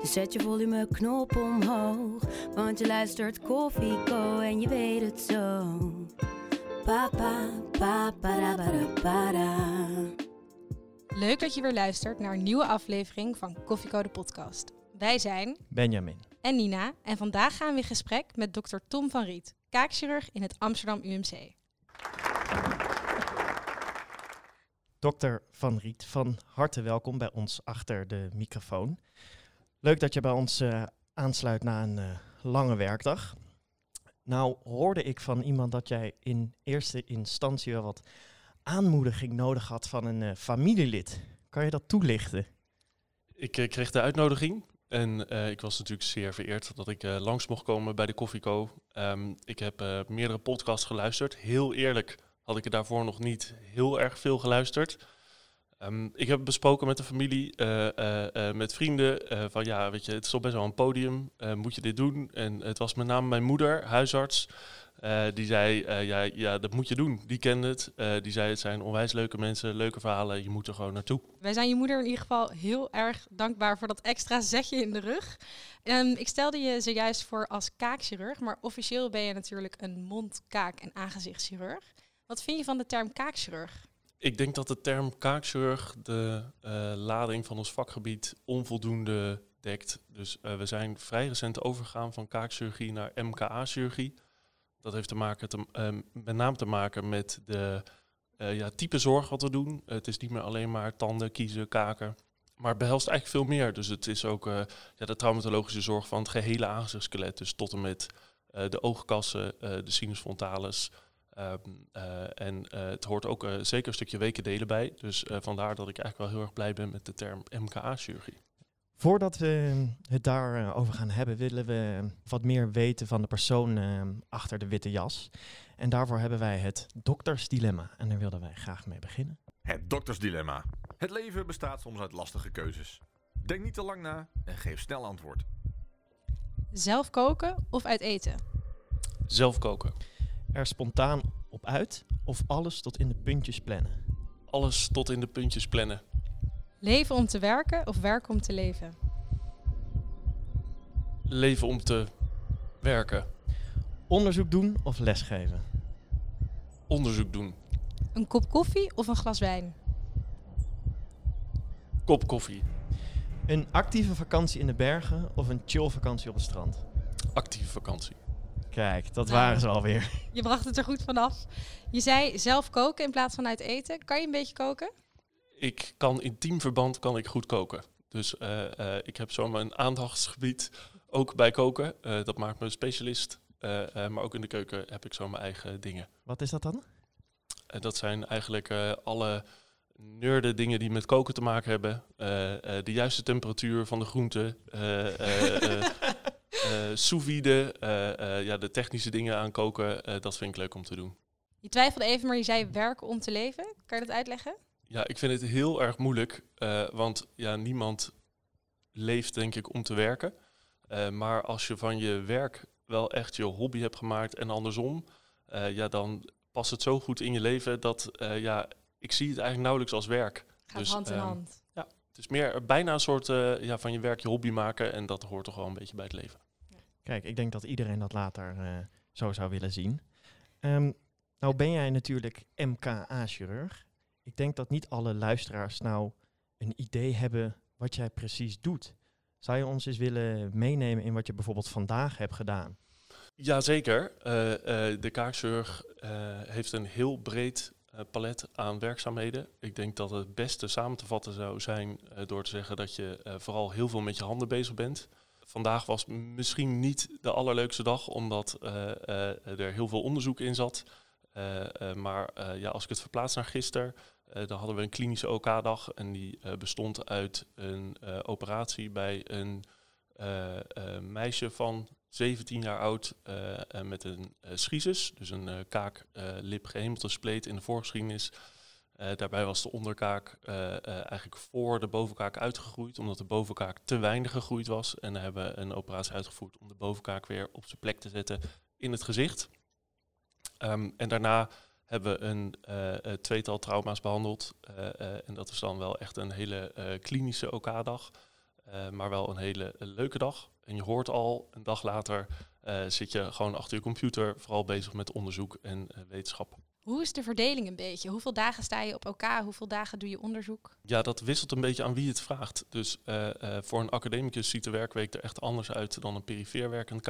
Dus zet je volumeknop omhoog. Want je luistert Koffie Co en je weet het zo. Papa, papa, para, para, para. Leuk dat je weer luistert naar een nieuwe aflevering van Koffieko de podcast. Wij zijn Benjamin. en Nina en vandaag gaan we in gesprek met dokter Tom van Riet, kaakchirurg in het Amsterdam UMC. Dokter Van Riet, van harte welkom bij ons achter de microfoon. Leuk dat je bij ons eh, aansluit na een eh, lange werkdag. Nou hoorde ik van iemand dat jij in eerste instantie wel wat aanmoediging nodig had van een eh, familielid. Kan je dat toelichten? Ik kreeg de uitnodiging en ik was natuurlijk zeer vereerd dat ik langs mocht komen bij de Koffieco. Ehm, ik heb meerdere podcasts geluisterd. Heel eerlijk had ik er daarvoor nog niet heel erg veel geluisterd. Ehm, ik heb besproken met de familie, eh, eh, eh, met vrienden, van ja, weet je, het is toch best wel een podium, moet je dit doen? En het was met name mijn moeder, huisarts, die zei, ja, ja, dat moet je doen. Die kende het. Die zei, het zijn onwijs leuke mensen, leuke verhalen, je moet er gewoon naartoe. Wij zijn je moeder in ieder geval heel erg dankbaar voor dat extra zetje in de rug. Ehm, ik stelde je zojuist voor als kaakchirurg, maar officieel ben je natuurlijk een mond-, kaak- en aangezichtschirurg. Wat vind je van de term kaakchirurg? Ik denk dat de term kaakchirurg de eh, lading van ons vakgebied onvoldoende dekt. Dus eh, we zijn vrij recent overgegaan van kaakchirurgie naar MKA-chirurgie. Dat heeft te maken te, eh, met name te maken met de ja, type zorg wat we doen. het is niet meer alleen maar tanden, kiezen, kaken. Maar het behelst eigenlijk veel meer. Dus het is ook ja, de traumatologische zorg van het gehele aangezichtsskelet. Dus tot en met de oogkassen, de sinus frontalis, Ehm, eh, en eh, het hoort ook eh, zeker een stukje wekendelen bij. Dus eh, vandaar dat ik eigenlijk wel heel erg blij ben met de term MKA-chirurgie. Voordat we het daarover gaan hebben, willen we wat meer weten van de persoon eh, achter de witte jas. En daarvoor hebben wij het doktersdilemma. En daar wilden wij graag mee beginnen. Het doktersdilemma. Het leven bestaat soms uit lastige keuzes. Denk niet te lang na en geef snel antwoord. Zelf koken of uit eten? Zelf koken. Er spontaan op uit of alles tot in de puntjes plannen. Alles tot in de puntjes plannen. Leven om te werken of werken om te leven? Leven om te werken. Onderzoek doen of lesgeven. Onderzoek doen. Een kop koffie of een glas wijn? Kop koffie. Een actieve vakantie in de bergen of een chill vakantie op het strand. Actieve vakantie. Kijk, dat Nou. waren ze alweer. Je bracht het er goed vanaf. Je zei zelf koken in plaats van uit eten. Kan je een beetje koken? Ik kan in teamverband kan ik goed koken. Dus eh, eh, ik heb zomaar een aandachtsgebied ook bij koken. Eh, dat maakt me een specialist. Eh, eh, maar ook in de keuken heb ik zo mijn eigen dingen. Wat is dat dan? Dat zijn eigenlijk eh, alle nerde dingen die met koken te maken hebben. Eh, eh, de juiste temperatuur van de groenten. Eh eh, eh, eh, ja, de technische dingen aan koken. eh, dat vind ik leuk om te doen. Je twijfelde even, maar je zei werken om te leven. Kan je dat uitleggen? Ja, ik vind het heel erg moeilijk. want ja, niemand leeft denk ik om te werken. Maar als je van je werk wel echt je hobby hebt gemaakt en andersom. ja, dan past het zo goed in je leven dat ja, ik zie het eigenlijk nauwelijks als werk. Gaat Dus, hand in ehm, hand. Het is meer bijna een soort ja, van je werk je hobby maken. En dat hoort toch wel een beetje bij het leven. Kijk, ik denk dat iedereen dat later eh, zo zou willen zien. Ehm, nou ben jij natuurlijk MKA-chirurg. Ik denk dat niet alle luisteraars nou een idee hebben wat jij precies doet. Zou je ons eens willen meenemen in wat je bijvoorbeeld vandaag hebt gedaan? Jazeker. Eh de kaakchirurg heeft een heel breed palet aan werkzaamheden. Ik denk dat het beste samen te vatten zou zijn door te zeggen dat je vooral heel veel met je handen bezig bent. Vandaag was misschien niet de allerleukste dag, omdat eh, eh, er heel veel onderzoek in zat. Eh, maar ja, als ik het verplaats naar gisteren, dan hadden we een klinische OK-dag. en die bestond uit een operatie bij een meisje van 17 jaar oud, met een schizus, dus een kaak, lip, gehemelte in de voorgeschiedenis. Daarbij was de onderkaak eigenlijk voor de bovenkaak uitgegroeid, omdat de bovenkaak te weinig gegroeid was. En hebben we een operatie uitgevoerd om de bovenkaak weer op zijn plek te zetten in het gezicht. Ehm, en daarna hebben we een tweetal trauma's behandeld. en dat is dan wel echt een hele klinische OK-dag, maar wel een hele leuke dag. En je hoort al, een dag later zit je gewoon achter je computer, vooral bezig met onderzoek en wetenschap. Hoe is de verdeling een beetje? Hoeveel dagen sta je op elkaar? Hoeveel dagen doe je onderzoek? Ja, dat wisselt een beetje aan wie het vraagt. Dus voor een academicus ziet de werkweek er echt anders uit dan een perifeer werkend.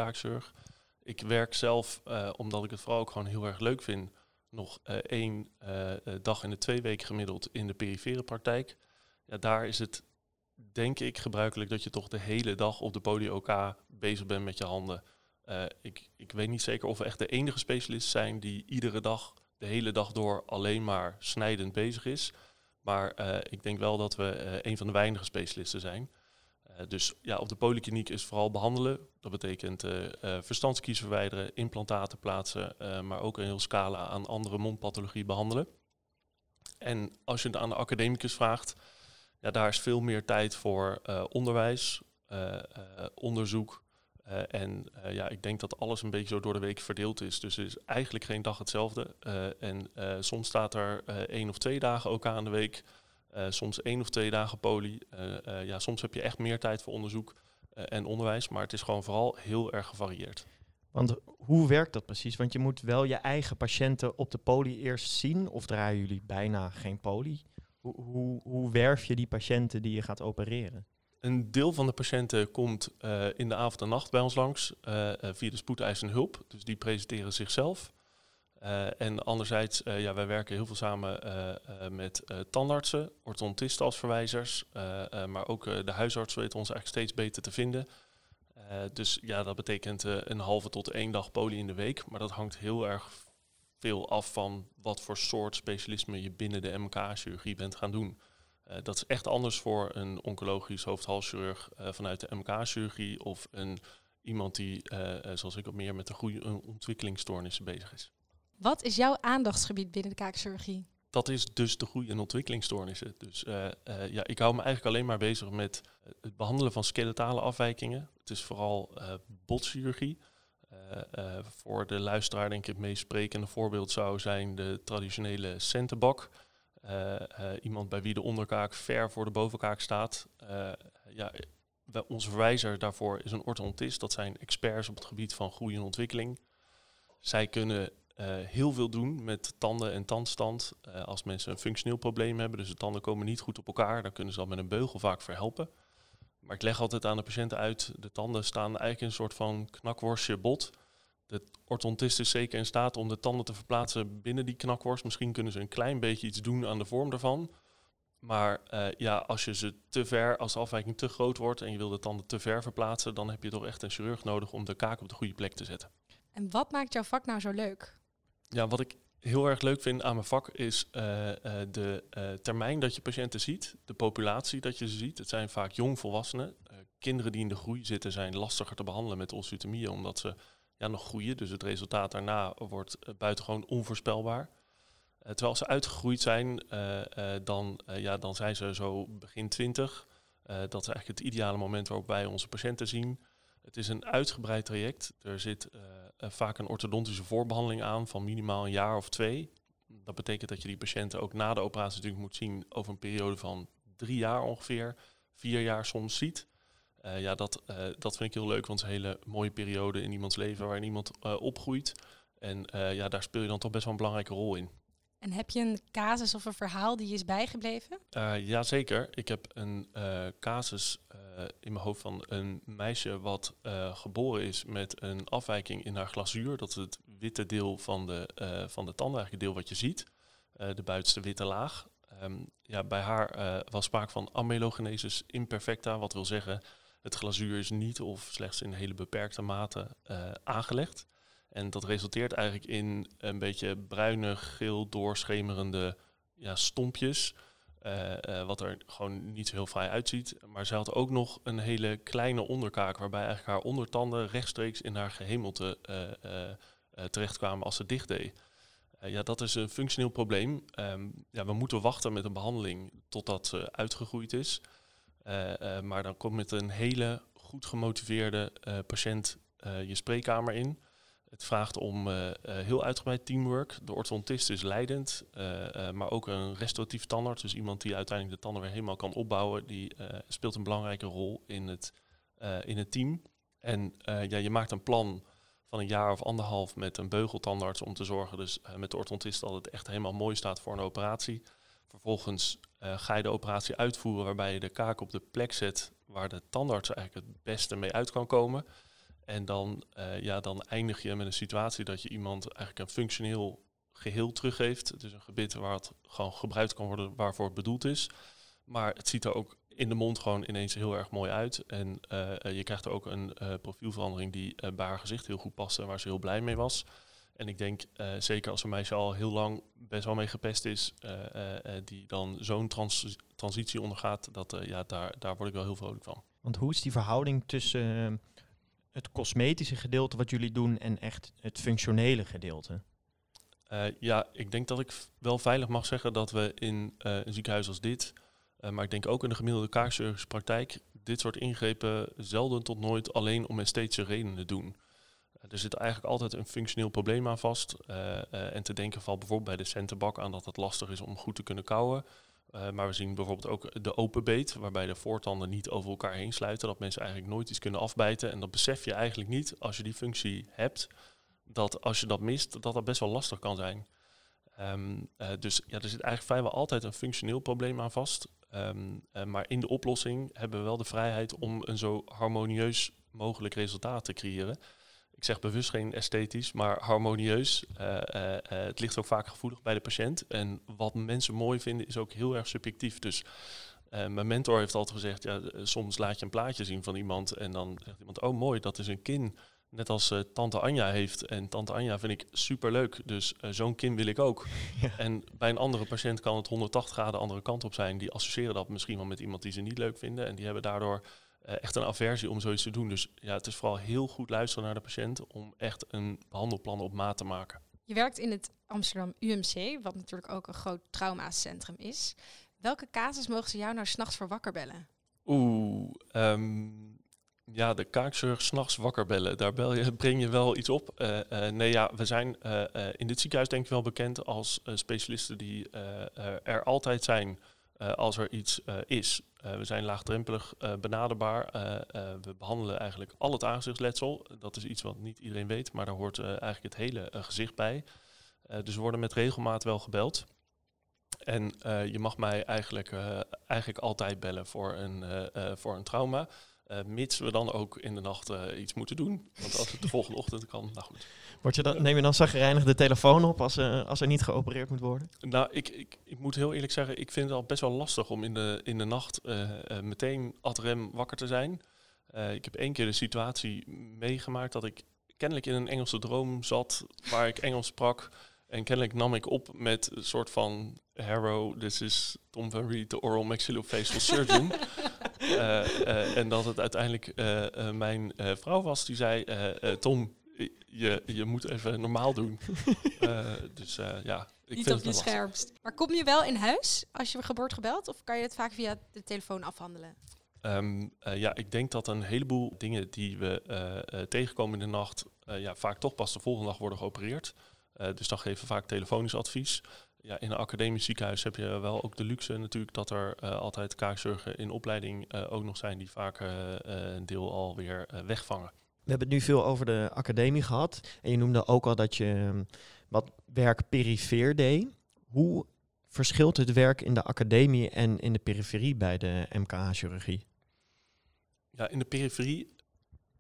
Ik werk zelf, omdat ik het vooral ook gewoon heel erg leuk vind, nog één dag in de twee weken gemiddeld in de perifere praktijk. Ja, daar is het denk ik gebruikelijk dat je toch de hele dag op de poli OK bezig bent met je handen. Ik, ik weet niet zeker of we echt de enige specialisten zijn die iedere dag, de hele dag door alleen maar snijdend bezig is. Maar ik denk wel dat we een van de weinige specialisten zijn. Eh, dus ja, op de polykliniek is vooral behandelen. Dat betekent verstandskies verwijderen, implantaten plaatsen, maar ook een heel scala aan andere mondpathologie behandelen. En als je het aan de academicus vraagt, ja, daar is veel meer tijd voor onderwijs, onderzoek. En ja, ik denk dat alles een beetje zo door de week verdeeld is. Dus er is eigenlijk geen dag hetzelfde. en soms staat er één of twee dagen ook aan de week. Soms één of twee dagen poli. Ja, soms heb je echt meer tijd voor onderzoek en onderwijs, maar het is gewoon vooral heel erg gevarieerd. Want hoe werkt dat precies? Want je moet wel je eigen patiënten op de poli eerst zien, of draaien jullie bijna geen poli? Hoe, hoe, hoe werf je die patiënten die je gaat opereren? Een deel van de patiënten komt uh, in de avond en nacht bij ons langs uh, via de spoedeisende hulp. Dus die presenteren zichzelf. En anderzijds, ja, wij werken heel veel samen met tandartsen, orthodontisten als verwijzers, maar ook de huisarts weten ons eigenlijk steeds beter te vinden. dus ja, dat betekent een halve tot één dag poli in de week, maar dat hangt heel erg veel af van wat voor soort specialisme je binnen de MK-chirurgie bent gaan doen. Dat is echt anders voor een oncologisch hoofd-halschirurg vanuit de MK-chirurgie of een, iemand die, zoals ik, op meer met de goede ontwikkelingsstoornissen bezig is. Wat is jouw aandachtsgebied binnen de kaakchirurgie? Dat is dus de groei- en ontwikkelingsstoornissen. Dus ja, ik hou me eigenlijk alleen maar bezig met het behandelen van skeletale afwijkingen. Het is vooral botchirurgie. voor de luisteraar denk ik het meest sprekende voorbeeld zou zijn de traditionele centenbak. Iemand bij wie de onderkaak ver voor de bovenkaak staat. ja, onze verwijzer daarvoor is een orthodontist. Dat zijn experts op het gebied van groei en ontwikkeling. Zij kunnen heel veel doen met tanden en tandstand. Als mensen een functioneel probleem hebben, dus de tanden komen niet goed op elkaar, dan kunnen ze dat met een beugel vaak verhelpen. Maar ik leg altijd aan de patiënten uit, de tanden staan eigenlijk in een soort van knakworstje bot. De orthodontist is zeker in staat om de tanden te verplaatsen binnen die knakworst. Misschien kunnen ze een klein beetje iets doen aan de vorm daarvan. Maar uh, ja, als je ze te ver, als de afwijking te groot wordt en je wil de tanden te ver verplaatsen, dan heb je toch echt een chirurg nodig om de kaak op de goede plek te zetten. En wat maakt jouw vak nou zo leuk? Ja, wat ik heel erg leuk vind aan mijn vak is uh, uh, de termijn dat je patiënten ziet, de populatie dat je ze ziet. Het zijn vaak jongvolwassenen. kinderen die in de groei zitten zijn lastiger te behandelen met osteotomieën omdat ze ja, nog groeien. Dus het resultaat daarna wordt buitengewoon onvoorspelbaar. terwijl ze uitgegroeid zijn, dan, ja, dan zijn ze zo begin twintig. dat is eigenlijk het ideale moment waarop wij onze patiënten zien. Het is een uitgebreid traject. Er zit vaak een orthodontische voorbehandeling aan van minimaal een jaar of twee. Dat betekent dat je die patiënten ook na de operatie natuurlijk moet zien over een periode van drie jaar ongeveer, vier jaar soms ziet. Uh, ja, dat, uh, dat vind ik heel leuk, want het is een hele mooie periode in iemands leven waarin iemand opgroeit. En ja, daar speel je dan toch best wel een belangrijke rol in. En heb je een casus of een verhaal die je is bijgebleven? Uh, Jazeker. Ik heb een casus in mijn hoofd van een meisje wat geboren is met een afwijking in haar glazuur. Dat is het witte deel van de, van de tanden, eigenlijk het deel wat je ziet. de buitenste witte laag. Um, ja, bij haar was sprake van amelogenesis imperfecta, wat wil zeggen het glazuur is niet of slechts in hele beperkte mate aangelegd. En dat resulteert eigenlijk in een beetje bruine, geel, doorschemerende ja, stompjes. eh, eh, wat er gewoon niet heel fraai uitziet. Maar ze had ook nog een hele kleine onderkaak, waarbij eigenlijk haar ondertanden rechtstreeks in haar gehemelte uh, terechtkwamen als ze dicht deed. ja, dat is een functioneel probleem. Ehm, ja, we moeten wachten met een behandeling totdat ze uitgegroeid is. Maar dan komt met een hele goed gemotiveerde patiënt je spreekkamer in. Het vraagt om heel uitgebreid teamwork. De orthodontist is leidend, maar ook een restauratief tandarts, dus iemand die uiteindelijk de tanden weer helemaal kan opbouwen, die speelt een belangrijke rol in het, in het team. En ja, je maakt een plan van een jaar of anderhalf met een beugeltandarts om te zorgen, dus met de orthodontist dat het echt helemaal mooi staat voor een operatie. Vervolgens ga je de operatie uitvoeren waarbij je de kaak op de plek zet waar de tandarts eigenlijk het beste mee uit kan komen. En dan, uh, ja, dan eindig je met een situatie dat je iemand eigenlijk een functioneel geheel teruggeeft. Dus een gebit waar het gewoon gebruikt kan worden waarvoor het bedoeld is. Maar het ziet er ook in de mond gewoon ineens heel erg mooi uit. En uh, je krijgt er ook een profielverandering die bij haar gezicht heel goed paste en waar ze heel blij mee was. En ik denk, zeker als een meisje al heel lang best wel mee gepest is, die dan zo'n trans transitie ondergaat, dat, ja, daar, daar word ik wel heel vrolijk van. Want hoe is die verhouding tussen het cosmetische gedeelte wat jullie doen en echt het functionele gedeelte? Ja, ik denk dat ik wel veilig mag zeggen dat we in een ziekenhuis als dit, maar ik denk ook in de gemiddelde kaakchirurgische praktijk, dit soort ingrepen zelden tot nooit alleen om esthetische redenen doen. Er zit eigenlijk altijd een functioneel probleem aan vast. en te denken valt bijvoorbeeld bij de centerbak aan dat het lastig is om goed te kunnen kouwen. Maar we zien bijvoorbeeld ook de open beet, waarbij de voortanden niet over elkaar heen sluiten. Dat mensen eigenlijk nooit iets kunnen afbijten. En dat besef je eigenlijk niet als je die functie hebt. Dat als je dat mist, dat dat best wel lastig kan zijn. Uh, dus ja, er zit eigenlijk vrijwel altijd een functioneel probleem aan vast. Uh, maar in de oplossing hebben we wel de vrijheid om een zo harmonieus mogelijk resultaat te creëren ik zeg bewust geen esthetisch, maar harmonieus. Uh, uh, het ligt ook vaak gevoelig bij de patiënt. En wat mensen mooi vinden is ook heel erg subjectief. Dus mijn mentor heeft altijd gezegd, ja, soms laat je een plaatje zien van iemand en dan zegt iemand, oh mooi, dat is een kin. Net als tante Anja heeft. En tante Anja vind ik super leuk. Dus zo'n kin wil ik ook. En bij een andere patiënt kan het 180 graden de andere kant op zijn. Die associëren dat misschien wel met iemand die ze niet leuk vinden. En die hebben daardoor echt een aversie om zoiets te doen. Dus ja, het is vooral heel goed luisteren naar de patiënt om echt een behandelplan op maat te maken. Je werkt in het Amsterdam UMC, wat natuurlijk ook een groot traumacentrum is. Welke casus mogen ze jou nou s'nachts voor wakker bellen? Oeh, um, ja, de kaakzorg s'nachts wakker bellen. Daar bel je, breng je wel iets op. Uh, uh, nee, ja, we zijn uh, in dit ziekenhuis denk ik wel bekend als specialisten die er altijd zijn als er iets is. Uh, we zijn laagdrempelig uh, benaderbaar. Uh, we behandelen eigenlijk al het aangezichtsletsel. Dat is iets wat niet iedereen weet, maar daar hoort eigenlijk het hele gezicht bij. dus we worden met regelmaat wel gebeld. En je mag mij eigenlijk, eigenlijk altijd bellen voor een, voor een trauma. Uh, mits we dan ook in de nacht uh, iets moeten doen. Want als het de volgende ochtend kan, nou goed. Word je dan, neem je dan zagrijnig de telefoon op als, uh, als er niet geopereerd moet worden? Nou, ik, ik, ik moet heel eerlijk zeggen, ik vind het al best wel lastig om in de, in de nacht meteen ad rem wakker te zijn. ik heb één keer de situatie meegemaakt dat ik kennelijk in een Engelse droom zat waar ik Engels sprak. En kennelijk nam ik op met een soort van Harrow, this is Tom Van Reed, de oral maxillofacial surgeon. uh, uh, en dat het uiteindelijk uh, mijn vrouw was die zei, Tom, je, je moet even normaal doen. dus ja, ik Niet vind op je scherpst. Maar kom je wel in huis als je geboord gebeld? Of kan je het vaak via de telefoon afhandelen? Um, ja, ik denk dat een heleboel dingen die we tegenkomen in de nacht... ja, vaak toch pas de volgende dag worden geopereerd. dus dan geven we vaak telefonisch advies ja, in een academisch ziekenhuis heb je wel ook de luxe natuurlijk dat er uh, altijd kaakzorgen in opleiding uh, ook nog zijn die vaak uh, een deel alweer wegvangen. We hebben het nu veel over de academie gehad. En je noemde ook al dat je um, wat werk perifeer deed. Hoe verschilt het werk in de academie en in de periferie bij de MKH-chirurgie? Ja, in de periferie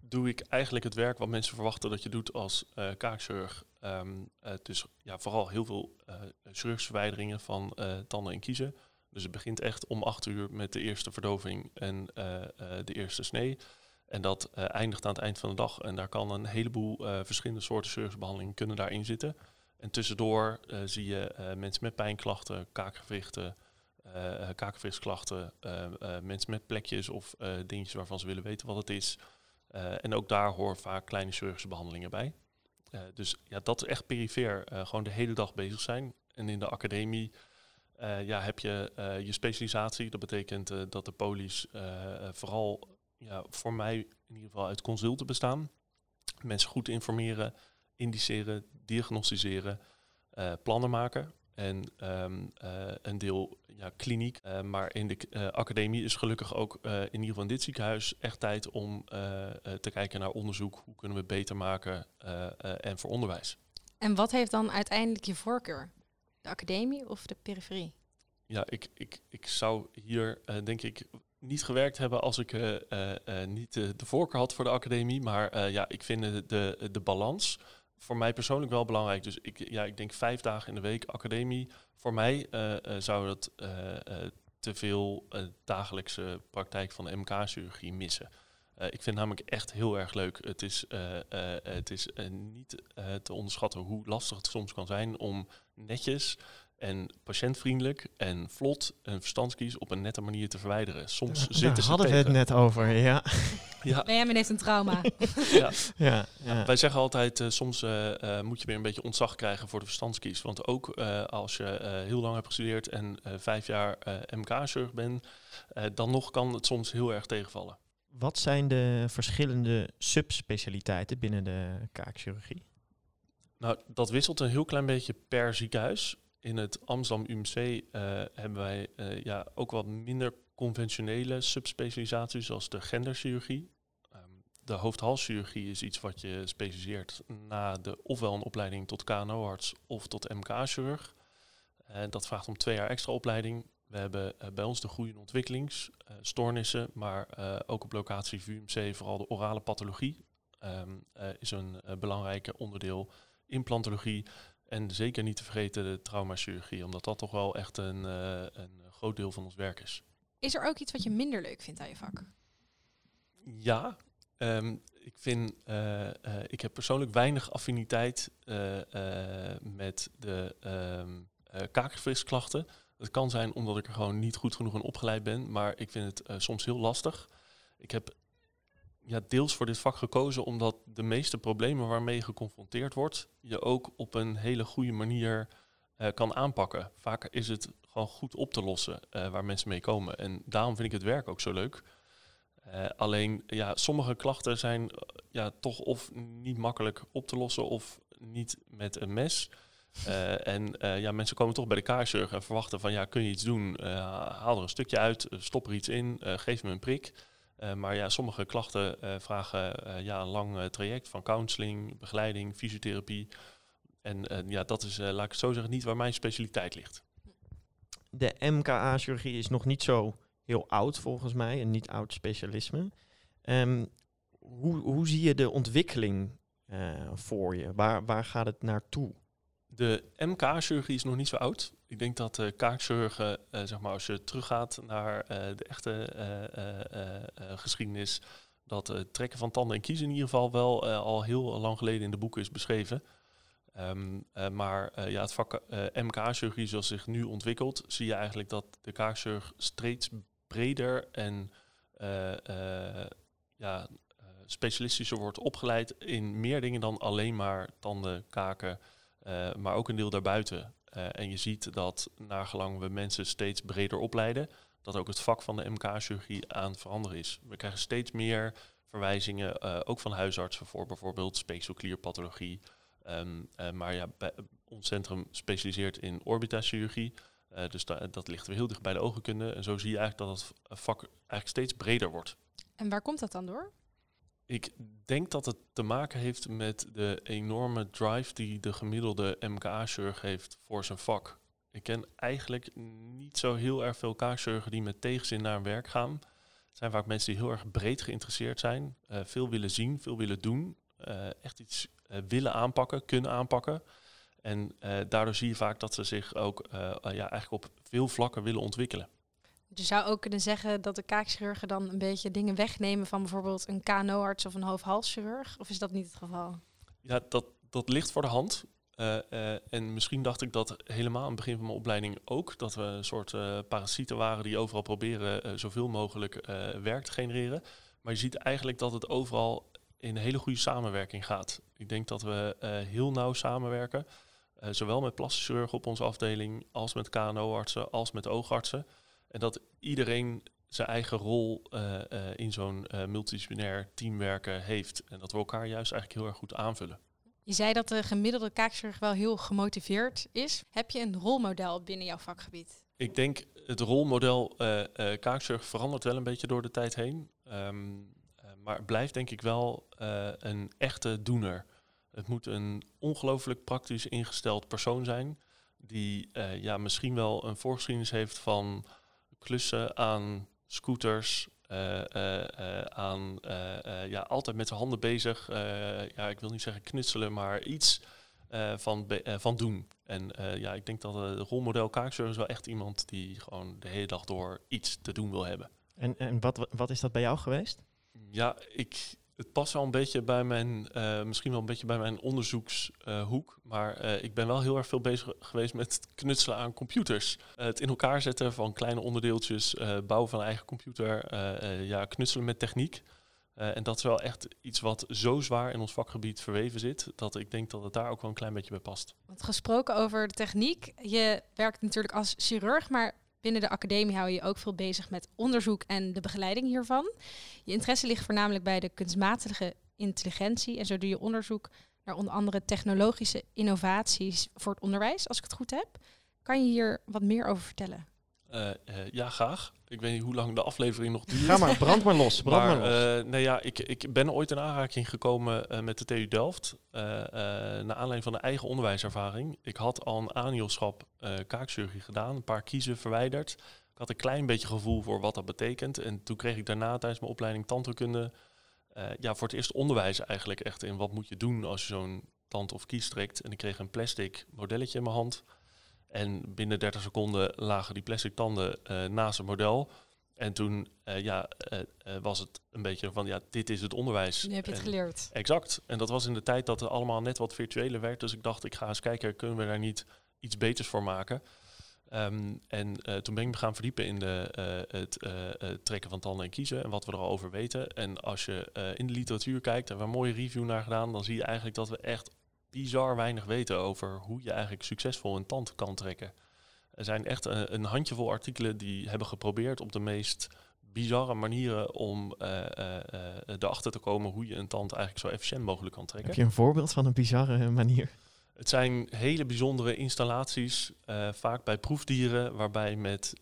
doe ik eigenlijk het werk wat mensen verwachten dat je doet als uh, kaakchirurg. Um, uh, dus ja, vooral heel veel uh, chirurgische verwijderingen van tanden en kiezen. Dus het begint echt om acht uur met de eerste verdoving en de eerste snee. En dat eindigt aan het eind van de dag. En daar kan een heleboel verschillende soorten chirurgische behandelingen kunnen daarin zitten. En tussendoor zie je mensen met pijnklachten, kaakgewrichten, kakenvisklachten, mensen met plekjes of dingetjes waarvan ze willen weten wat het is. En ook daar horen vaak kleine chirurgische behandelingen bij. dus ja, dat is echt perifeer, gewoon de hele dag bezig zijn. En in de academie ja, heb je je specialisatie. Dat betekent dat de polies vooral ja, voor mij in ieder geval uit consulten bestaan. Mensen goed informeren, indiceren, diagnosticeren, plannen maken. En ehm, eh, een deel ja, kliniek. Uh, maar in de uh, academie is gelukkig ook in ieder geval in dit ziekenhuis echt tijd om te kijken naar onderzoek. Hoe kunnen we het beter maken en voor onderwijs. En wat heeft dan uiteindelijk je voorkeur? De academie of de periferie? Ja, ik, ik, ik zou hier denk ik niet gewerkt hebben als ik niet de voorkeur had voor de academie. Maar ja, ik vind de, de, de balans voor mij persoonlijk wel belangrijk. Dus ik, ja, ik denk vijf dagen in de week academie. Voor mij uh, zou dat uh, te veel dagelijkse praktijk van de MK-chirurgie missen. ik vind namelijk echt heel erg leuk. Het is, het is niet te onderschatten hoe lastig het soms kan zijn om netjes en patiëntvriendelijk en vlot een verstandskies op een nette manier te verwijderen. Soms Daar zitten ze hadden we het net over, ja. ja. Benjamin heeft een trauma. ja. Ja, ja. Wij zeggen altijd, uh, soms uh, moet je weer een beetje ontzag krijgen voor de verstandskies. Want ook uh, als je heel lang hebt gestudeerd en vijf jaar MK-chirurg bent, dan nog kan het soms heel erg tegenvallen. Wat zijn de verschillende subspecialiteiten binnen de kaakchirurgie? Nou, dat wisselt een heel klein beetje per ziekenhuis in het Amsterdam UMC uh, hebben wij uh, ja, ook wat minder conventionele subspecialisaties, zoals de genderchirurgie. Um, de hoofd-halschirurgie is iets wat je specialiseert na de ofwel een opleiding tot KNO-arts of tot MK-chirurg. Uh, dat vraagt om twee jaar extra opleiding. We hebben bij ons de groeiende ontwikkelingsstoornissen, maar ook op locatie VUMC vooral de orale pathologie um, is een belangrijk onderdeel. Implantologie, en zeker niet te vergeten de traumachirurgie, omdat dat toch wel echt een, uh, een groot deel van ons werk is. Is er ook iets wat je minder leuk vindt aan je vak? Ja, um, ik vind, uh, uh, ik heb persoonlijk weinig affiniteit met de um. Het kan zijn omdat ik er gewoon niet goed genoeg in opgeleid ben, maar ik vind het soms heel lastig. Ik heb ja, deels voor dit vak gekozen omdat de meeste problemen waarmee je geconfronteerd wordt, je ook op een hele goede manier uh, kan aanpakken. Vaak is het gewoon goed op te lossen uh, waar mensen mee komen. En daarom vind ik het werk ook zo leuk. Uh, alleen, ja, sommige klachten zijn ja, toch of niet makkelijk op te lossen of niet met een mes. en ja, mensen komen toch bij de kaarzorg en verwachten van, ja, kun je iets doen? haal er een stukje uit, stop er iets in, geef me een prik. Uh, maar ja, sommige klachten uh, vragen uh, ja, een lang traject van counseling, begeleiding, fysiotherapie. En ja, dat is, laat ik het zo zeggen, niet waar mijn specialiteit ligt. De MKA-chirurgie is nog niet zo heel oud volgens mij, een niet oud specialisme. Um, hoe, hoe zie je de ontwikkeling voor je? Waar, waar gaat het naartoe? De MK-chirurgie is nog niet zo oud. Ik denk dat de kaakchirurgen, uh, zeg maar, als je teruggaat naar uh, de echte geschiedenis, dat het trekken van tanden en kiezen in ieder geval wel al heel lang geleden in de boeken is beschreven. Um, maar ja, het vak MK-chirurgie zoals zich nu ontwikkelt, zie je eigenlijk dat de kaakchirurg steeds breder en ja, specialistischer wordt opgeleid in meer dingen dan alleen maar tanden, kaken, maar ook een deel daarbuiten. Uh, en je ziet dat naargelang we mensen steeds breder opleiden, dat ook het vak van de MK-chirurgie aan het veranderen is. We krijgen steeds meer verwijzingen, uh, ook van huisartsen, voor bijvoorbeeld speekselklierpathologie. Um, uh, maar ja, ons centrum specialiseert in orbitachirurgie. dus da dat ligt weer heel dicht bij de ogenkunde. En zo zie je eigenlijk dat het vak eigenlijk steeds breder wordt. En waar komt dat dan door? Ik denk dat het te maken heeft met de enorme drive die de gemiddelde MKA-chirurg heeft voor zijn vak. Ik ken eigenlijk niet zo heel erg veel kaakchirurgen die met tegenzin naar hun werk gaan. Het zijn vaak mensen die heel erg breed geïnteresseerd zijn, uh, veel willen zien, veel willen doen, uh, echt iets uh, willen aanpakken, kunnen aanpakken. En daardoor zie je vaak dat ze zich ook ja, eigenlijk op veel vlakken willen ontwikkelen. Je zou ook kunnen zeggen dat de kaakchirurgen dan een beetje dingen wegnemen van bijvoorbeeld een KNO-arts of een hoofd-halschirurg. Of is dat niet het geval? Ja, dat, dat ligt voor de hand. Eh, eh, en misschien dacht ik dat helemaal aan het begin van mijn opleiding ook. Dat we een soort eh, parasieten waren die overal proberen zoveel mogelijk werk te genereren. Maar je ziet eigenlijk dat het overal in hele goede samenwerking gaat. Ik denk dat we heel nauw samenwerken. zowel met plastische chirurgen op onze afdeling, als met KNO-artsen, als met oogartsen. En dat iedereen zijn eigen rol eh, eh, in zo'n eh, multidisciplinair teamwerken heeft. En dat we elkaar juist eigenlijk heel erg goed aanvullen. Je zei dat de gemiddelde kaakchirurg wel heel gemotiveerd is. Heb je een rolmodel binnen jouw vakgebied? Ik denk het rolmodel kaakzorg verandert wel een beetje door de tijd heen. Eh, maar blijft denk ik wel een echte doener. Het moet een ongelooflijk praktisch ingesteld persoon zijn. Die ja, misschien wel een voorgeschiedenis heeft van klussen aan scooters. eh, eh, eh, aan ja, altijd met zijn handen bezig. ja, ik wil niet zeggen knutselen, maar iets van, van doen. En ja, ik denk dat de rolmodel kaakzorg is wel echt iemand die gewoon de hele dag door iets te doen wil hebben. En, en wat, wat is dat bij jou geweest? Ja, ik, het past wel een beetje bij mijn, eh, misschien wel een beetje bij mijn onderzoekshoek. maar eh, ik ben wel heel erg veel bezig geweest met het knutselen aan computers. Eh, het in elkaar zetten van kleine onderdeeltjes, bouwen van een eigen computer, ja, knutselen met techniek. En dat is wel echt iets wat zo zwaar in ons vakgebied verweven zit, dat ik denk dat het daar ook wel een klein beetje bij past. Want gesproken over de techniek, je werkt natuurlijk als chirurg, maar binnen de academie hou je je ook veel bezig met onderzoek en de begeleiding hiervan. Je interesse ligt voornamelijk bij de kunstmatige intelligentie en zo doe je onderzoek naar onder andere technologische innovaties voor het onderwijs, als ik het goed heb. Kan je hier wat meer over vertellen? Eh, eh, ja, graag. Ik weet niet hoe lang de aflevering nog duurt. Ga maar, brand maar los. Brand maar, maar los. eh, nee, ja, ik, ik ben ooit in aanraking gekomen met de TU Delft. naar aanleiding van de eigen onderwijservaring. Ik had al een aanhielschap kaakchirurgie gedaan, een paar kiezen verwijderd. Ik had een klein beetje gevoel voor wat dat betekent. En toen kreeg ik daarna tijdens mijn opleiding tandheelkunde... ja, voor het eerst onderwijs eigenlijk echt in wat moet je doen als je zo'n tand of kies trekt. En ik kreeg een plastic modelletje in mijn hand. En binnen 30 seconden lagen die plastic tanden eh, naast het model. En toen eh, ja, eh, was het een beetje van, ja, dit is het onderwijs. Nu heb je het En- geleerd. Exact. En dat was in de tijd dat het allemaal net wat virtueler werd. Dus ik dacht, ik ga eens kijken, kunnen we daar niet iets beters voor maken? Ehm, en toen ben ik me gaan verdiepen in de, het trekken van tanden en kiezen en wat we er al over weten. En als je in de literatuur kijkt, hebben we een mooie review naar gedaan, dan zie je eigenlijk dat we echt bizar weinig weten over hoe je eigenlijk succesvol een tand kan trekken. Er zijn echt eh, een handjevol artikelen die hebben geprobeerd op de meest bizarre manieren om eh, eh, erachter te komen hoe je een tand eigenlijk zo efficiënt mogelijk kan trekken. Heb je een voorbeeld van een bizarre manier? Het zijn hele bijzondere installaties, vaak bij proefdieren, waarbij met,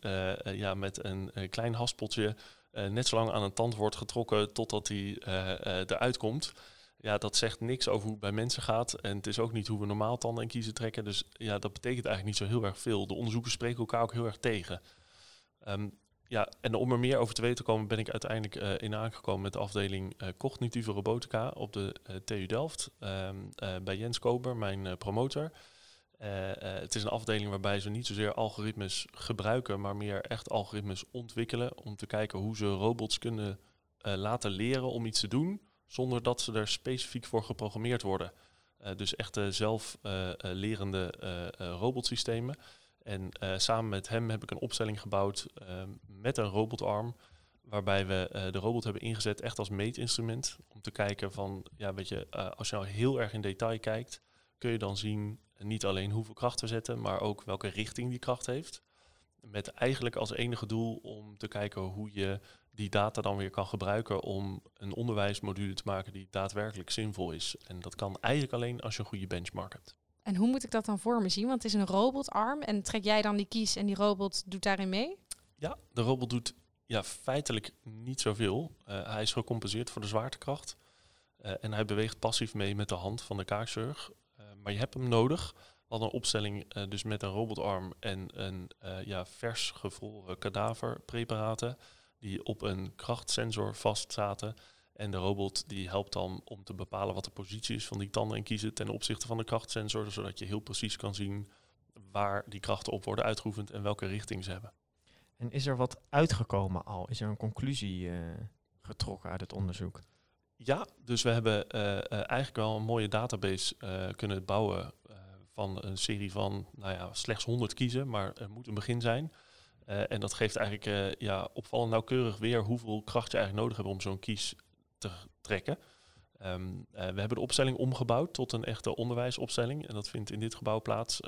ja, met een, klein haspeltje net zo lang aan een tand wordt getrokken totdat die eh, eruit komt. Ja, dat zegt niks over hoe het bij mensen gaat. En het is ook niet hoe we normaal tanden en kiezen trekken. Dus ja, dat betekent eigenlijk niet zo heel erg veel. De onderzoekers spreken elkaar ook heel erg tegen. Ehm, ja, en om er meer over te weten te komen, ben ik uiteindelijk eh, in aangekomen met de afdeling eh, cognitieve robotica op de eh, TU Delft. ehm, eh, bij Jens Kober, mijn promotor. Het is een afdeling waarbij ze niet zozeer algoritmes gebruiken, maar meer echt algoritmes ontwikkelen. Om te kijken hoe ze robots kunnen laten leren om iets te doen, zonder dat ze er specifiek voor geprogrammeerd worden. Eh, dus echte zelflerende robotsystemen. En eh, samen met hem heb ik een opstelling gebouwd eh, met een robotarm. Waarbij we eh, de robot hebben ingezet echt als meetinstrument. Om te kijken van, ja, weet je, eh, als je nou heel erg in detail kijkt, kun je dan zien eh, niet alleen hoeveel kracht we zetten, maar ook welke richting die kracht heeft. Met eigenlijk als enige doel om te kijken hoe je die data dan weer kan gebruiken om een onderwijsmodule te maken die daadwerkelijk zinvol is. En dat kan eigenlijk alleen als je een goede benchmark hebt. En hoe moet ik dat dan voor me zien? Want het is een robotarm en trek jij dan die kies en die robot doet daarin mee? Ja, de robot doet ja, feitelijk niet zoveel. Eh, hij is gecompenseerd voor de zwaartekracht. Eh, en hij beweegt passief mee met de hand van de kaakchirurg. Eh, maar je hebt hem nodig. Hadden een opstelling dus met een robotarm en een ja, vers gevroren kadaverpreparaten. Die op een krachtsensor vast zaten. En de robot die helpt dan om te bepalen wat de positie is van die tanden en kiezen ten opzichte van de krachtsensor. Zodat je heel precies kan zien waar die krachten op worden uitgeoefend en welke richting ze hebben. En is er wat uitgekomen al? Is er een conclusie eh, getrokken uit het onderzoek? Ja, dus we hebben eh, eh, eigenlijk wel een mooie database kunnen bouwen van een serie van nou ja, slechts 100 kiezen, maar er moet een begin zijn. Eh, en dat geeft eigenlijk uh, ja, opvallend nauwkeurig weer hoeveel kracht je eigenlijk nodig hebt om zo'n kies te trekken. Um, uh, we hebben de opstelling omgebouwd tot een echte onderwijsopstelling. En dat vindt in dit gebouw plaats.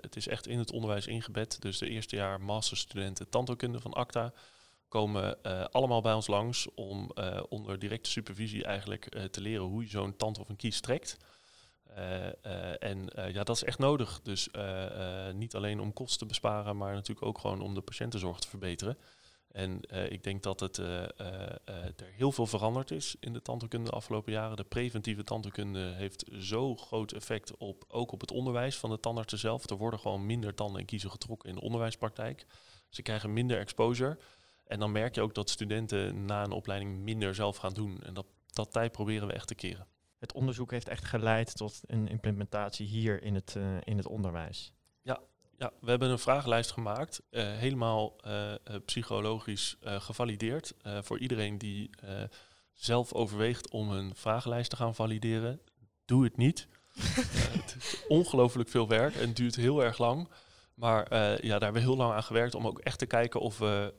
Het is echt in het onderwijs ingebed. Dus de eerste jaar masterstudenten tandheelkunde van ACTA komen allemaal bij ons langs om onder directe supervisie eigenlijk te leren hoe je zo'n tand of een kies trekt. Uh, uh, en uh, ja, dat is echt nodig. Dus niet alleen om kosten te besparen, maar natuurlijk ook gewoon om de patiëntenzorg te verbeteren. En ik denk dat het er heel veel veranderd is in de tandheelkunde de afgelopen jaren. De preventieve tandheelkunde heeft zo groot effect op, ook op het onderwijs van de tandartsen zelf. Er worden gewoon minder tanden en kiezen getrokken in de onderwijspraktijk. Ze krijgen minder exposure. En dan merk je ook dat studenten na een opleiding minder zelf gaan doen. En dat, dat tijd proberen we echt te keren het onderzoek heeft echt geleid tot een implementatie hier in het, uh, in het onderwijs. Ja, ja, we hebben een vragenlijst gemaakt, uh, helemaal uh, psychologisch gevalideerd. voor iedereen die zelf overweegt om een vragenlijst te gaan valideren, doe het niet. het is ongelooflijk veel werk en duurt heel erg lang. Maar ja, daar hebben we heel lang aan gewerkt om ook echt te kijken of we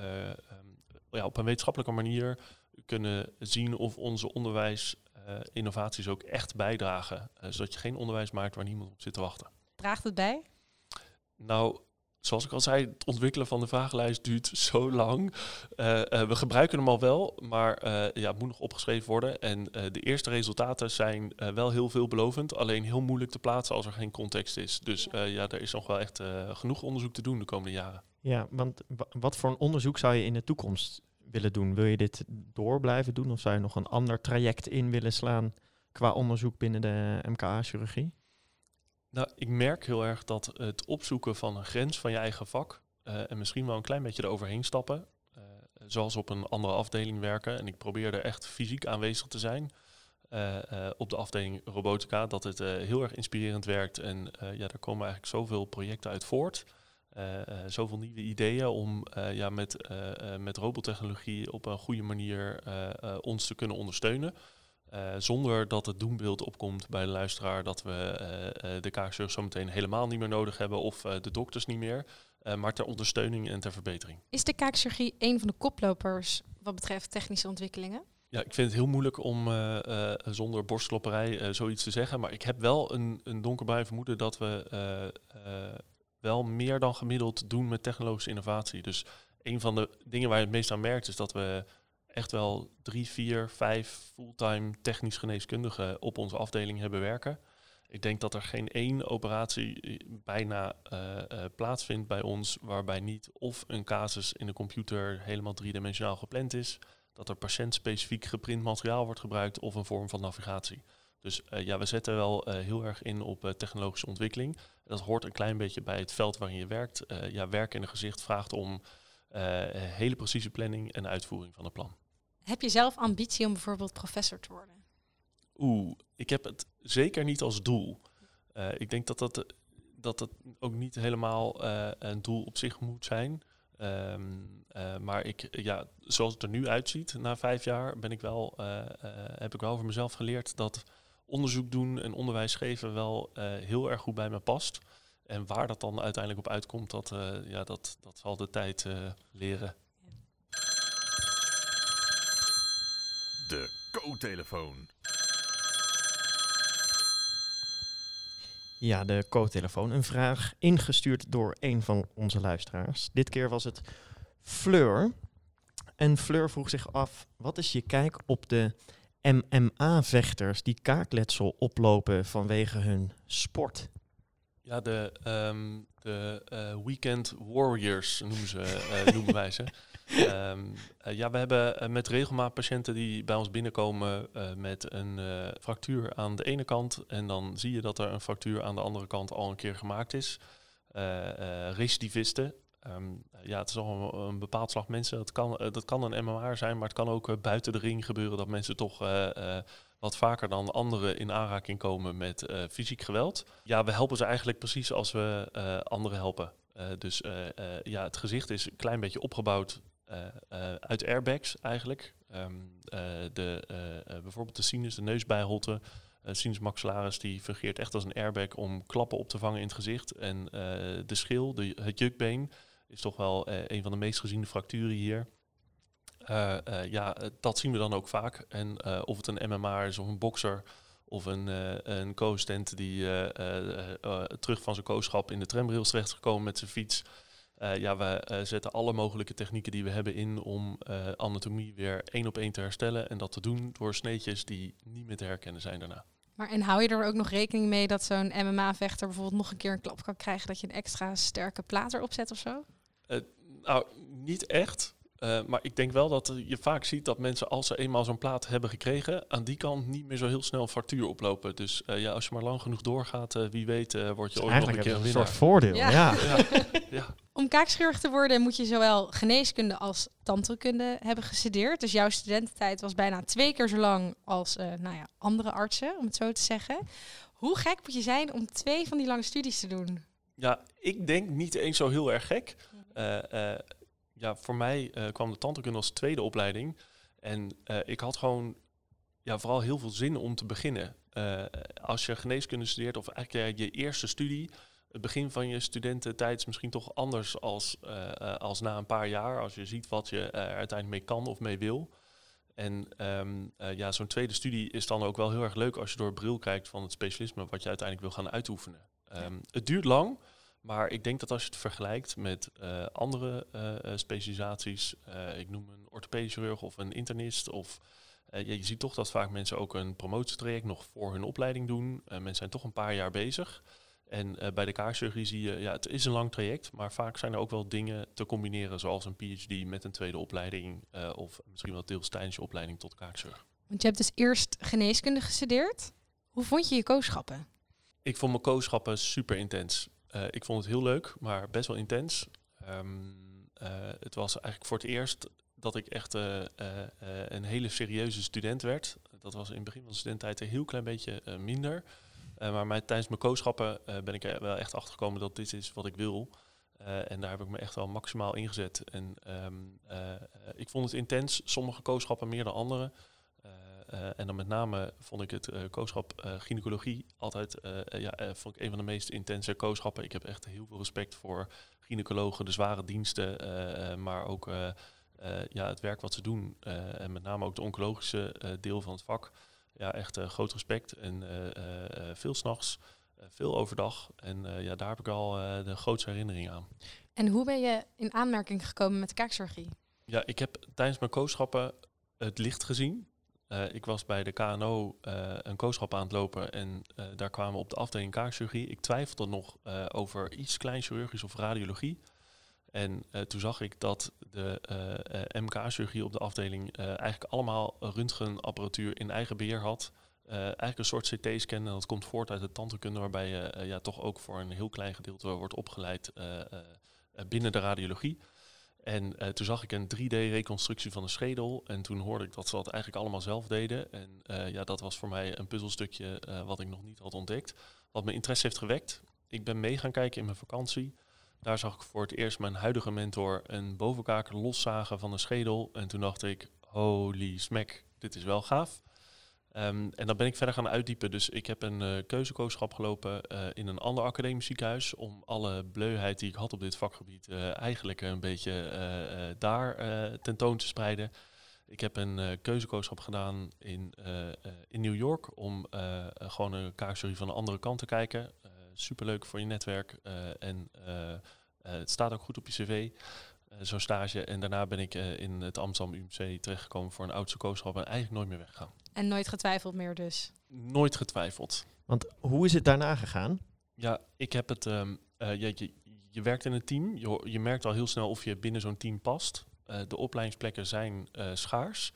um, ja, op een wetenschappelijke manier kunnen zien of onze onderwijs innovaties ook echt bijdragen. Uh, zodat je geen onderwijs maakt waar niemand op zit te wachten. Draagt het bij? Nou, zoals ik al zei, het ontwikkelen van de vragenlijst duurt zo lang. Uh, we gebruiken hem al wel, maar ja, het moet nog opgeschreven worden. En de eerste resultaten zijn wel heel veelbelovend, alleen heel moeilijk te plaatsen als er geen context is. Dus ja, ja er is nog wel echt genoeg onderzoek te doen de komende jaren. Ja, want wat voor een onderzoek zou je in de toekomst willen doen? Wil je dit door blijven doen of zou je nog een ander traject in willen slaan qua onderzoek binnen de MKA-chirurgie? Nou, ik merk heel erg dat het opzoeken van een grens van je eigen vak uh, en misschien wel een klein beetje eroverheen stappen, uh, zoals op een andere afdeling werken. En ik probeer er echt fysiek aanwezig te zijn. Uh, op de afdeling robotica, dat het heel erg inspirerend werkt. En ja, daar komen eigenlijk zoveel projecten uit voort. Uh, uh, zoveel nieuwe ideeën om uh, ja, met, met robottechnologie op een goede manier ons te kunnen ondersteunen. zonder dat het doembeeld opkomt bij de luisteraar dat we de kaakzorg zometeen helemaal niet meer nodig hebben of de dokters niet meer. maar ter ondersteuning en ter verbetering. Is de kaakchirurgie een van de koplopers wat betreft technische ontwikkelingen? Ja, ik vind het heel moeilijk om zonder borstklopperij zoiets te zeggen. Maar ik heb wel een, een donkerbruin vermoeden dat we wel meer dan gemiddeld doen met technologische innovatie. Dus een van de dingen waar je het meest aan merkt is dat we echt wel drie, vier, vijf fulltime technisch geneeskundigen op onze afdeling hebben werken. Ik denk dat er geen één operatie eh, bijna uh, uh, plaatsvindt bij ons waarbij niet of een casus in de computer helemaal driedimensionaal gepland is, dat er patiëntspecifiek geprint materiaal wordt gebruikt of een vorm van navigatie. Dus uh, ja, we zetten wel uh, heel erg in op uh, technologische ontwikkeling. Dat hoort een klein beetje bij het veld waarin je werkt. ja, werk in een gezicht vraagt om hele precieze planning en uitvoering van het plan. Heb je zelf ambitie om bijvoorbeeld professor te worden? Oeh, ik heb het zeker niet als doel. ik denk dat dat, dat dat ook niet helemaal een doel op zich moet zijn. Um, maar ik, ja, zoals het er nu uitziet, na vijf jaar, ben ik wel, heb ik wel voor mezelf geleerd dat onderzoek doen en onderwijs geven wel uh, heel erg goed bij me past. En waar dat dan uiteindelijk op uitkomt, dat, uh, ja, dat, dat zal de tijd uh, leren. De co-telefoon. Ja, de co-telefoon. Een vraag ingestuurd door een van onze luisteraars. Dit keer was het Fleur. En Fleur vroeg zich af, wat is je kijk op de MMA-vechters die kaakletsel oplopen vanwege hun sport? Ja, de, um, de uh, Weekend Warriors noemen, ze, uh, noemen wij ze. Um, uh, ja, we hebben met regelmaat patiënten die bij ons binnenkomen met een fractuur aan de ene kant. En dan zie je dat er een fractuur aan de andere kant al een keer gemaakt is. recidivisten, Um, ja, het is al een, bepaald slag mensen. Dat kan, uh, dat kan een MMA zijn, maar het kan ook uh, buiten de ring gebeuren dat mensen toch uh, wat vaker dan anderen in aanraking komen met fysiek geweld. Ja, we helpen ze eigenlijk precies als we anderen helpen. dus ja, het gezicht is een klein beetje opgebouwd uit airbags eigenlijk. Um, de, bijvoorbeeld de sinus, de neusbijholte, Uh, sinus maxillaris die fungeert echt als een airbag om klappen op te vangen in het gezicht. En de schil, de, het jukbeen, is toch wel een van de meest geziene fracturen hier. ja, dat zien we dan ook vaak. En of het een MMA is of een bokser of een, een co-assistent die terug van zijn kooschap in de tramrails terecht is gekomen met zijn fiets. Ja, we zetten alle mogelijke technieken die we hebben in om anatomie weer één op één te herstellen. En dat te doen door sneetjes die niet meer te herkennen zijn daarna. Maar en hou je er ook nog rekening mee dat zo'n MMA-vechter bijvoorbeeld nog een keer een klap kan krijgen dat je een extra sterke plaat erop zet of zo? Nou, niet echt. Uh, maar ik denk wel dat je vaak ziet dat mensen, als ze eenmaal zo'n plaat hebben gekregen, aan die kant niet meer zo heel snel fractuur oplopen. Dus uh, ja, als je maar lang genoeg doorgaat, uh, wie weet, word je ooit nog een keer een, een soort voordeel. Ja. Ja. ja. Om kaakschurg te worden moet je zowel geneeskunde als tandheelkunde hebben gestudeerd. Dus jouw studententijd was bijna twee keer zo lang als nou ja, andere artsen, om het zo te zeggen. Hoe gek moet je zijn om twee van die lange studies te doen? Ja, ik denk niet eens zo heel erg gek ja, voor mij uh, kwam de tandheelkunde als tweede opleiding. En ik had gewoon ja, vooral heel veel zin om te beginnen. Als je geneeskunde studeert, of eigenlijk je eerste studie, het begin van je studententijd is misschien toch anders als, als na een paar jaar. Als je ziet wat je er uiteindelijk mee kan of mee wil. En um, ja, zo'n tweede studie is dan ook wel heel erg leuk als je door het bril kijkt van het specialisme wat je uiteindelijk wil gaan uitoefenen. Um, het duurt lang, maar ik denk dat als je het vergelijkt met uh, andere uh, specialisaties, uh, ik noem een orthopedisch chirurg of een internist, of je, je, ziet toch dat vaak mensen ook een promotietraject nog voor hun opleiding doen. mensen zijn toch een paar jaar bezig. En bij de kaakchirurgie zie je, ja, het is een lang traject, maar vaak zijn er ook wel dingen te combineren, zoals een PhD met een tweede opleiding, of misschien wel deels tijdens je opleiding tot kaakchirurg. Want je hebt dus eerst geneeskunde gestudeerd. Hoe vond je je kooschappen? Ik vond mijn kooschappen super intens. Uh, ik vond het heel leuk, maar best wel intens. Um, uh, het was eigenlijk voor het eerst dat ik echt uh, een hele serieuze student werd. Dat was in het begin van de studententijd een heel klein beetje minder. maar tijdens mijn kooschappen ben ik er wel echt achter gekomen dat dit is wat ik wil. en daar heb ik me echt wel maximaal ingezet. En um, ik vond het intens, sommige kooschappen meer dan andere. Uh, en dan met name vond ik het uh, kooschap uh, gynaecologie altijd ja, vond ik een van de meest intense kooschappen. Ik heb echt heel veel respect voor gynaecologen, de zware diensten, maar ook ja, het werk wat ze doen. en met name ook de oncologische deel van het vak. Ja, echt groot respect en veel s'nachts, veel overdag. En ja, daar heb ik al de grootste herinnering aan. En hoe ben je in aanmerking gekomen met de kaakchirurgie? Ja, ik heb tijdens mijn kooschappen het licht gezien. Uh, ik was bij de KNO eh, een kooschap aan het lopen en uh, daar kwamen we op de afdeling kaakchirurgie. Ik twijfelde nog over iets klein chirurgisch of radiologie. En toen zag ik dat de MK-chirurgie op de afdeling eigenlijk allemaal röntgenapparatuur in eigen beheer had. eigenlijk een soort CT-scan en dat komt voort uit de tandheelkunde waarbij je ja, toch ook voor een heel klein gedeelte wordt opgeleid binnen de radiologie. En uh, toen zag ik een 3D-reconstructie van de schedel. En toen hoorde ik dat ze dat eigenlijk allemaal zelf deden. En uh, ja, dat was voor mij een puzzelstukje uh, wat ik nog niet had ontdekt. Wat mijn interesse heeft gewekt. Ik ben mee gaan kijken in mijn vakantie. Daar zag ik voor het eerst mijn huidige mentor een bovenkaak loszagen van de schedel. En toen dacht ik, holy smack, dit is wel gaaf. Um, en dan ben ik verder gaan uitdiepen. Dus ik heb een uh, keuzekooschap gelopen uh, in een ander academisch ziekenhuis. Om alle bleuheid die ik had op dit vakgebied uh, eigenlijk een beetje daar tentoon te spreiden. Ik heb een keuzekooschap gedaan in, in New York om gewoon een kaakserie van de andere kant te kijken. superleuk voor je netwerk en het staat ook goed op je cv. Zo'n stage. En daarna ben ik in het Amsterdam UMC terechtgekomen voor een oudste kooschap en eigenlijk nooit meer weggegaan. En nooit getwijfeld meer dus? Nooit getwijfeld. Want hoe is het daarna gegaan? Ja, ik heb het... Um, uh, je, je, werkt in een team. Je, je merkt al heel snel of je binnen zo'n team past. Uh, de opleidingsplekken zijn uh, schaars.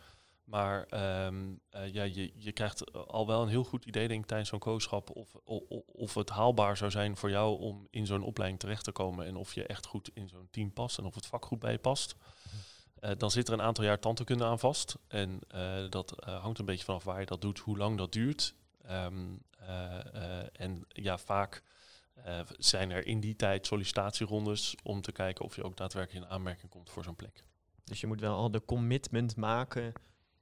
Maar um, ja, je, je krijgt al wel een heel goed idee, denk ik, tijdens zo'n kooschap... Of, of, of het haalbaar zou zijn voor jou om in zo'n opleiding terecht te komen... en of je echt goed in zo'n team past en of het vak goed bij je past... Uh, dan zit er een aantal jaar tandheelkunde aan vast. En uh, dat hangt een beetje vanaf waar je dat doet, hoe lang dat duurt. Um, en ja, vaak zijn er in die tijd sollicitatierondes om te kijken of je ook daadwerkelijk in aanmerking komt voor zo'n plek. Dus je moet wel al de commitment maken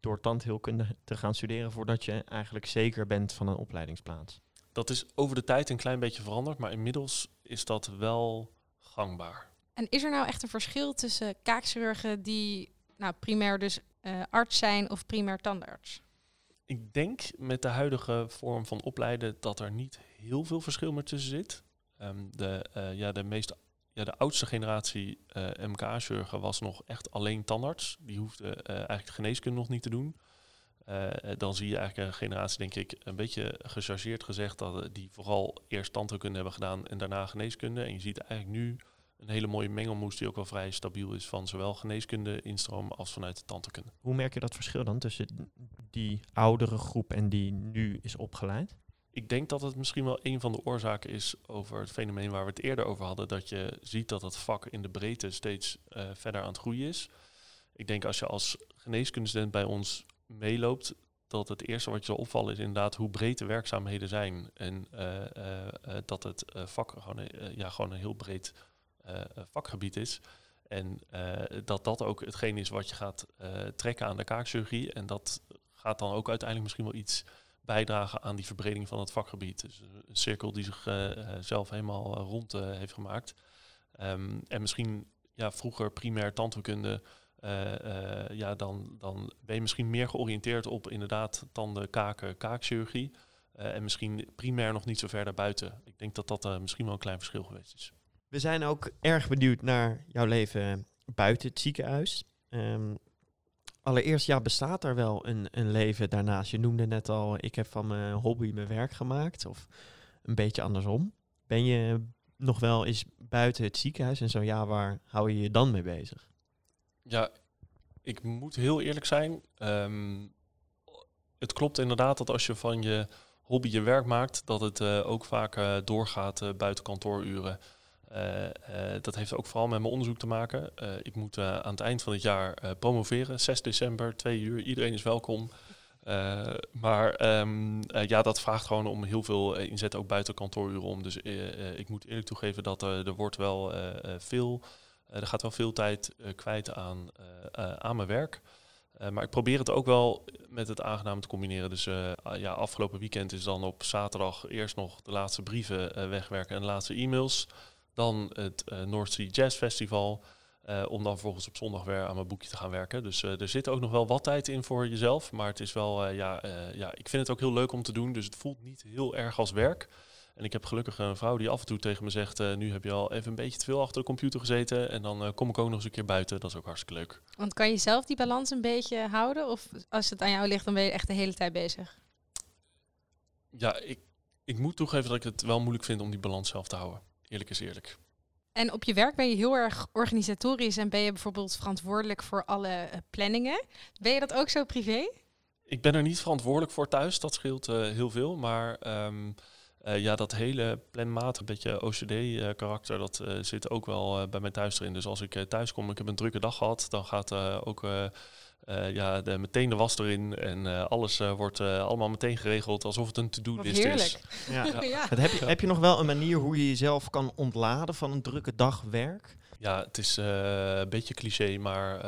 door tandheelkunde te gaan studeren voordat je eigenlijk zeker bent van een opleidingsplaats? Dat is over de tijd een klein beetje veranderd, maar inmiddels is dat wel gangbaar. En is er nou echt een verschil tussen kaakchirurgen die nou, primair dus eh, arts zijn of primair tandarts? Ik denk met de huidige vorm van opleiden dat er niet heel veel verschil meer tussen zit. Ehm, de, uh, ja, de, meest, ja, de oudste generatie uh, MKA-chirurgen was nog echt alleen tandarts. Die hoefde eigenlijk geneeskunde nog niet te doen. dan zie je eigenlijk een generatie, denk ik, een beetje gechargeerd gezegd, dat die vooral eerst tandheelkunde hebben gedaan en daarna geneeskunde. En je ziet eigenlijk nu een hele mooie mengelmoes die ook wel vrij stabiel is van zowel geneeskunde instroom als vanuit de tandheelkunde. Hoe merk je dat verschil dan tussen die oudere groep en die nu is opgeleid? Ik denk dat het misschien wel een van de oorzaken is over het fenomeen waar we het eerder over hadden, dat je ziet dat het vak in de breedte steeds uh, verder aan het groeien is. Ik denk als je als geneeskundestudent bij ons meeloopt, dat het eerste wat je zal opvallen is inderdaad hoe breed de werkzaamheden zijn. En uh, uh, dat het vak gewoon, ja, gewoon een heel breed vakgebied is. En dat dat ook hetgeen is wat je gaat trekken aan de kaakchirurgie. En dat gaat dan ook uiteindelijk misschien wel iets bijdragen aan die verbreding van het vakgebied. Dus een cirkel die zichzelf zelf helemaal rond heeft gemaakt. Um, en misschien ja, vroeger primair tandheelkunde ja, dan, dan ben je misschien meer georiënteerd op inderdaad tanden, kaken, kaakchirurgie. En misschien primair nog niet zo ver daarbuiten. Ik denk dat dat misschien wel een klein verschil geweest is. We zijn ook erg benieuwd naar jouw leven buiten het ziekenhuis. Um, allereerst, ja, bestaat er wel een, een leven daarnaast? Je noemde net al, ik heb van mijn hobby mijn werk gemaakt. Of een beetje andersom. Ben je nog wel eens buiten het ziekenhuis? En zo ja, waar hou je je dan mee bezig? Ja, ik moet heel eerlijk zijn. Um, het klopt inderdaad dat als je van je hobby je werk maakt, dat het uh, ook vaak uh, doorgaat uh, buiten kantooruren. Dat heeft ook vooral met mijn onderzoek te maken. ik moet aan het eind van het jaar promoveren, 6 december, 2 uur. Iedereen is welkom. maar um, ja, dat vraagt gewoon om heel veel inzet ook buiten kantooruren om. Dus ik moet eerlijk toegeven dat er wordt wel veel er gaat wel veel tijd kwijt aan, aan mijn werk. maar ik probeer het ook wel met het aangenaam te combineren. Dus ja, afgelopen weekend is dan op zaterdag eerst nog de laatste brieven wegwerken en de laatste e-mails. Dan het North Sea Jazz Festival. om dan vervolgens op zondag weer aan mijn boekje te gaan werken. Dus er zit ook nog wel wat tijd in voor jezelf. Maar het is wel, ja, ja, ik vind het ook heel leuk om te doen. Dus het voelt niet heel erg als werk. En ik heb gelukkig een vrouw die af en toe tegen me zegt: uh, Nu heb je al even een beetje te veel achter de computer gezeten. En dan uh, kom ik ook nog eens een keer buiten. Dat is ook hartstikke leuk. Want kan je zelf die balans een beetje houden? Of als het aan jou ligt, dan ben je echt de hele tijd bezig? Ja, ik, ik moet toegeven dat ik het wel moeilijk vind om die balans zelf te houden. Eerlijk is eerlijk. En op je werk ben je heel erg organisatorisch en ben je bijvoorbeeld verantwoordelijk voor alle uh, planningen. Ben je dat ook zo privé? Ik ben er niet verantwoordelijk voor thuis. Dat scheelt heel veel. Maar. Um, uh, ja, dat hele planmatig, beetje OCD-karakter, dat zit ook wel bij mij thuis erin. Dus als ik thuis kom, ik heb een drukke dag gehad, dan gaat ook ja, de, meteen de was erin. En alles wordt allemaal meteen geregeld alsof het een to-do-list is. Ja. ja. ja. Heb, je, heb je nog wel een manier hoe je jezelf kan ontladen van een drukke dag werk? Ja, het is een beetje cliché, maar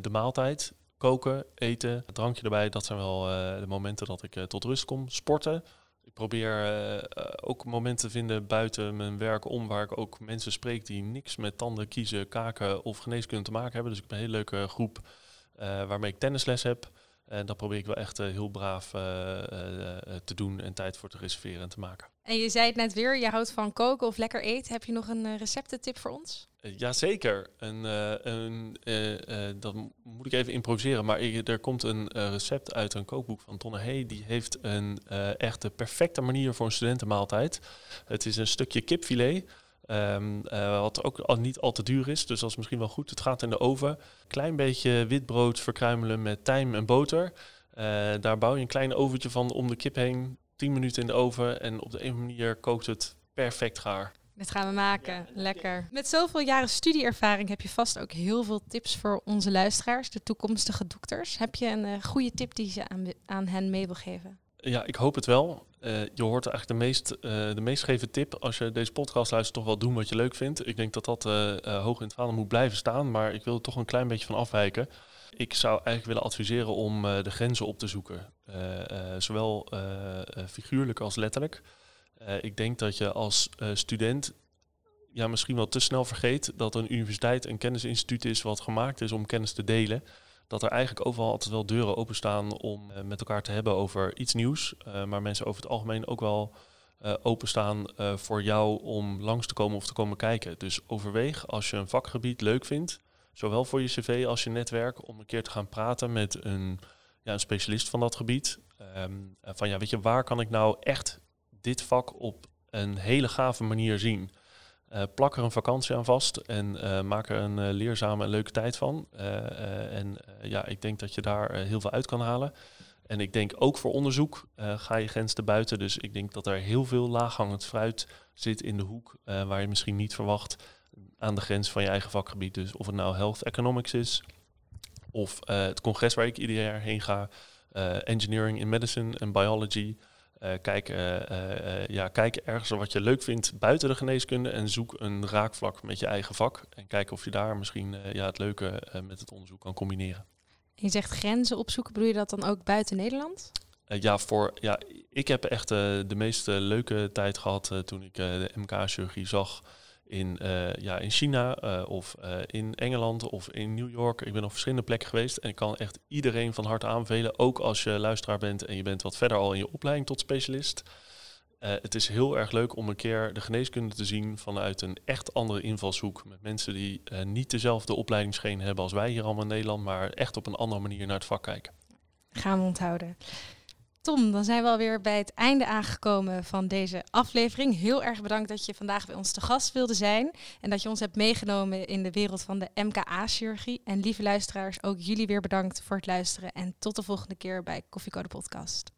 de maaltijd, koken, eten, drankje erbij, dat zijn wel de momenten dat ik tot rust kom. Sporten ik probeer uh, ook momenten te vinden buiten mijn werk om waar ik ook mensen spreek die niks met tanden, kiezen, kaken of geneeskunde te maken hebben. Dus ik heb een hele leuke groep uh, waarmee ik tennisles heb. En dat probeer ik wel echt heel braaf te doen en tijd voor te reserveren en te maken. En je zei het net weer, je houdt van koken of lekker eten. Heb je nog een receptentip voor ons? Jazeker. Een, uh, een, uh, dat moet ik even improviseren. Maar ik, er komt een recept uit een kookboek van Tonne Hey. Die heeft een echt de perfecte manier voor een studentenmaaltijd. Het is een stukje kipfilet. Um, wat ook al niet al te duur is. Dus dat is misschien wel goed. Het gaat in de oven. Klein beetje witbrood verkruimelen met tijm en boter. daar bouw je een klein oventje van om de kip heen. 10 minuten in de oven. En op de een manier kookt het perfect gaar. Dit gaan we maken. Lekker. Met zoveel jaren studieervaring heb je vast ook heel veel tips voor onze luisteraars, de toekomstige dokters. Heb je een uh, goede tip die je aan, aan hen mee wil geven? Ja, ik hoop het wel. Uh, je hoort eigenlijk de meest, uh, de meest tip als je deze podcast luistert, toch wel doen wat je leuk vindt. Ik denk dat dat hoog in het vaandel moet blijven staan, maar ik wil er toch een klein beetje van afwijken. Ik zou eigenlijk willen adviseren om eh, de grenzen op te zoeken. Eh, eh, zowel eh, eh, figuurlijk als letterlijk. Eh, ik denk dat je als eh, student ja, misschien wel te snel vergeet dat een universiteit een kennisinstituut is wat gemaakt is om kennis te delen. Dat er eigenlijk overal altijd wel deuren openstaan om eh, met elkaar te hebben over iets nieuws. eh, maar mensen over het algemeen ook wel eh, openstaan voor jou om langs te komen of te komen kijken. Dus overweeg als je een vakgebied leuk vindt, zowel voor je cv als je netwerk, om een keer te gaan praten met een, ja, een specialist van dat gebied. Ehm, eh, van ja, weet je, waar kan ik nou echt dit vak op een hele gave manier zien? Eh, plak er een vakantie aan vast en eh, maak er een eh, leerzame en leuke tijd van. En ja, ik denk dat je daar heel veel uit kan halen. En ik denk ook voor onderzoek ga je grens te buiten. Dus ik denk dat er heel veel laaghangend fruit zit in de hoek waar je misschien niet verwacht aan de grens van je eigen vakgebied. Dus of het nou health economics is of het congres waar ik ieder jaar heen ga, engineering in medicine en biology. Eh, kijk, eh, eh, ja, kijk ergens wat je leuk vindt buiten de geneeskunde en zoek een raakvlak met je eigen vak. En kijk of je daar misschien ja, het leuke met het onderzoek kan combineren. Je zegt grenzen opzoeken, bedoel je dat dan ook buiten Nederland? Ja, voor, ja, ik heb echt de meest leuke tijd gehad eh, toen ik de MK-chirurgie zag in, eh, ja, in China eh, of eh, in Engeland of in New York. Ik ben op verschillende plekken geweest en ik kan echt iedereen van harte aanbevelen, ook als je luisteraar bent en je bent wat verder al in je opleiding tot specialist. Het is heel erg leuk om een keer de geneeskunde te zien vanuit een echt andere invalshoek. Met mensen die niet dezelfde opleidingsscheen hebben als wij hier allemaal in Nederland, maar echt op een andere manier naar het vak kijken. Gaan we onthouden. Tom, dan zijn we alweer bij het einde aangekomen van deze aflevering. Heel erg bedankt dat je vandaag bij ons te gast wilde zijn. En dat je ons hebt meegenomen in de wereld van de MKA-chirurgie. En lieve luisteraars, ook jullie weer bedankt voor het luisteren. En tot de volgende keer bij Koffiecode Podcast.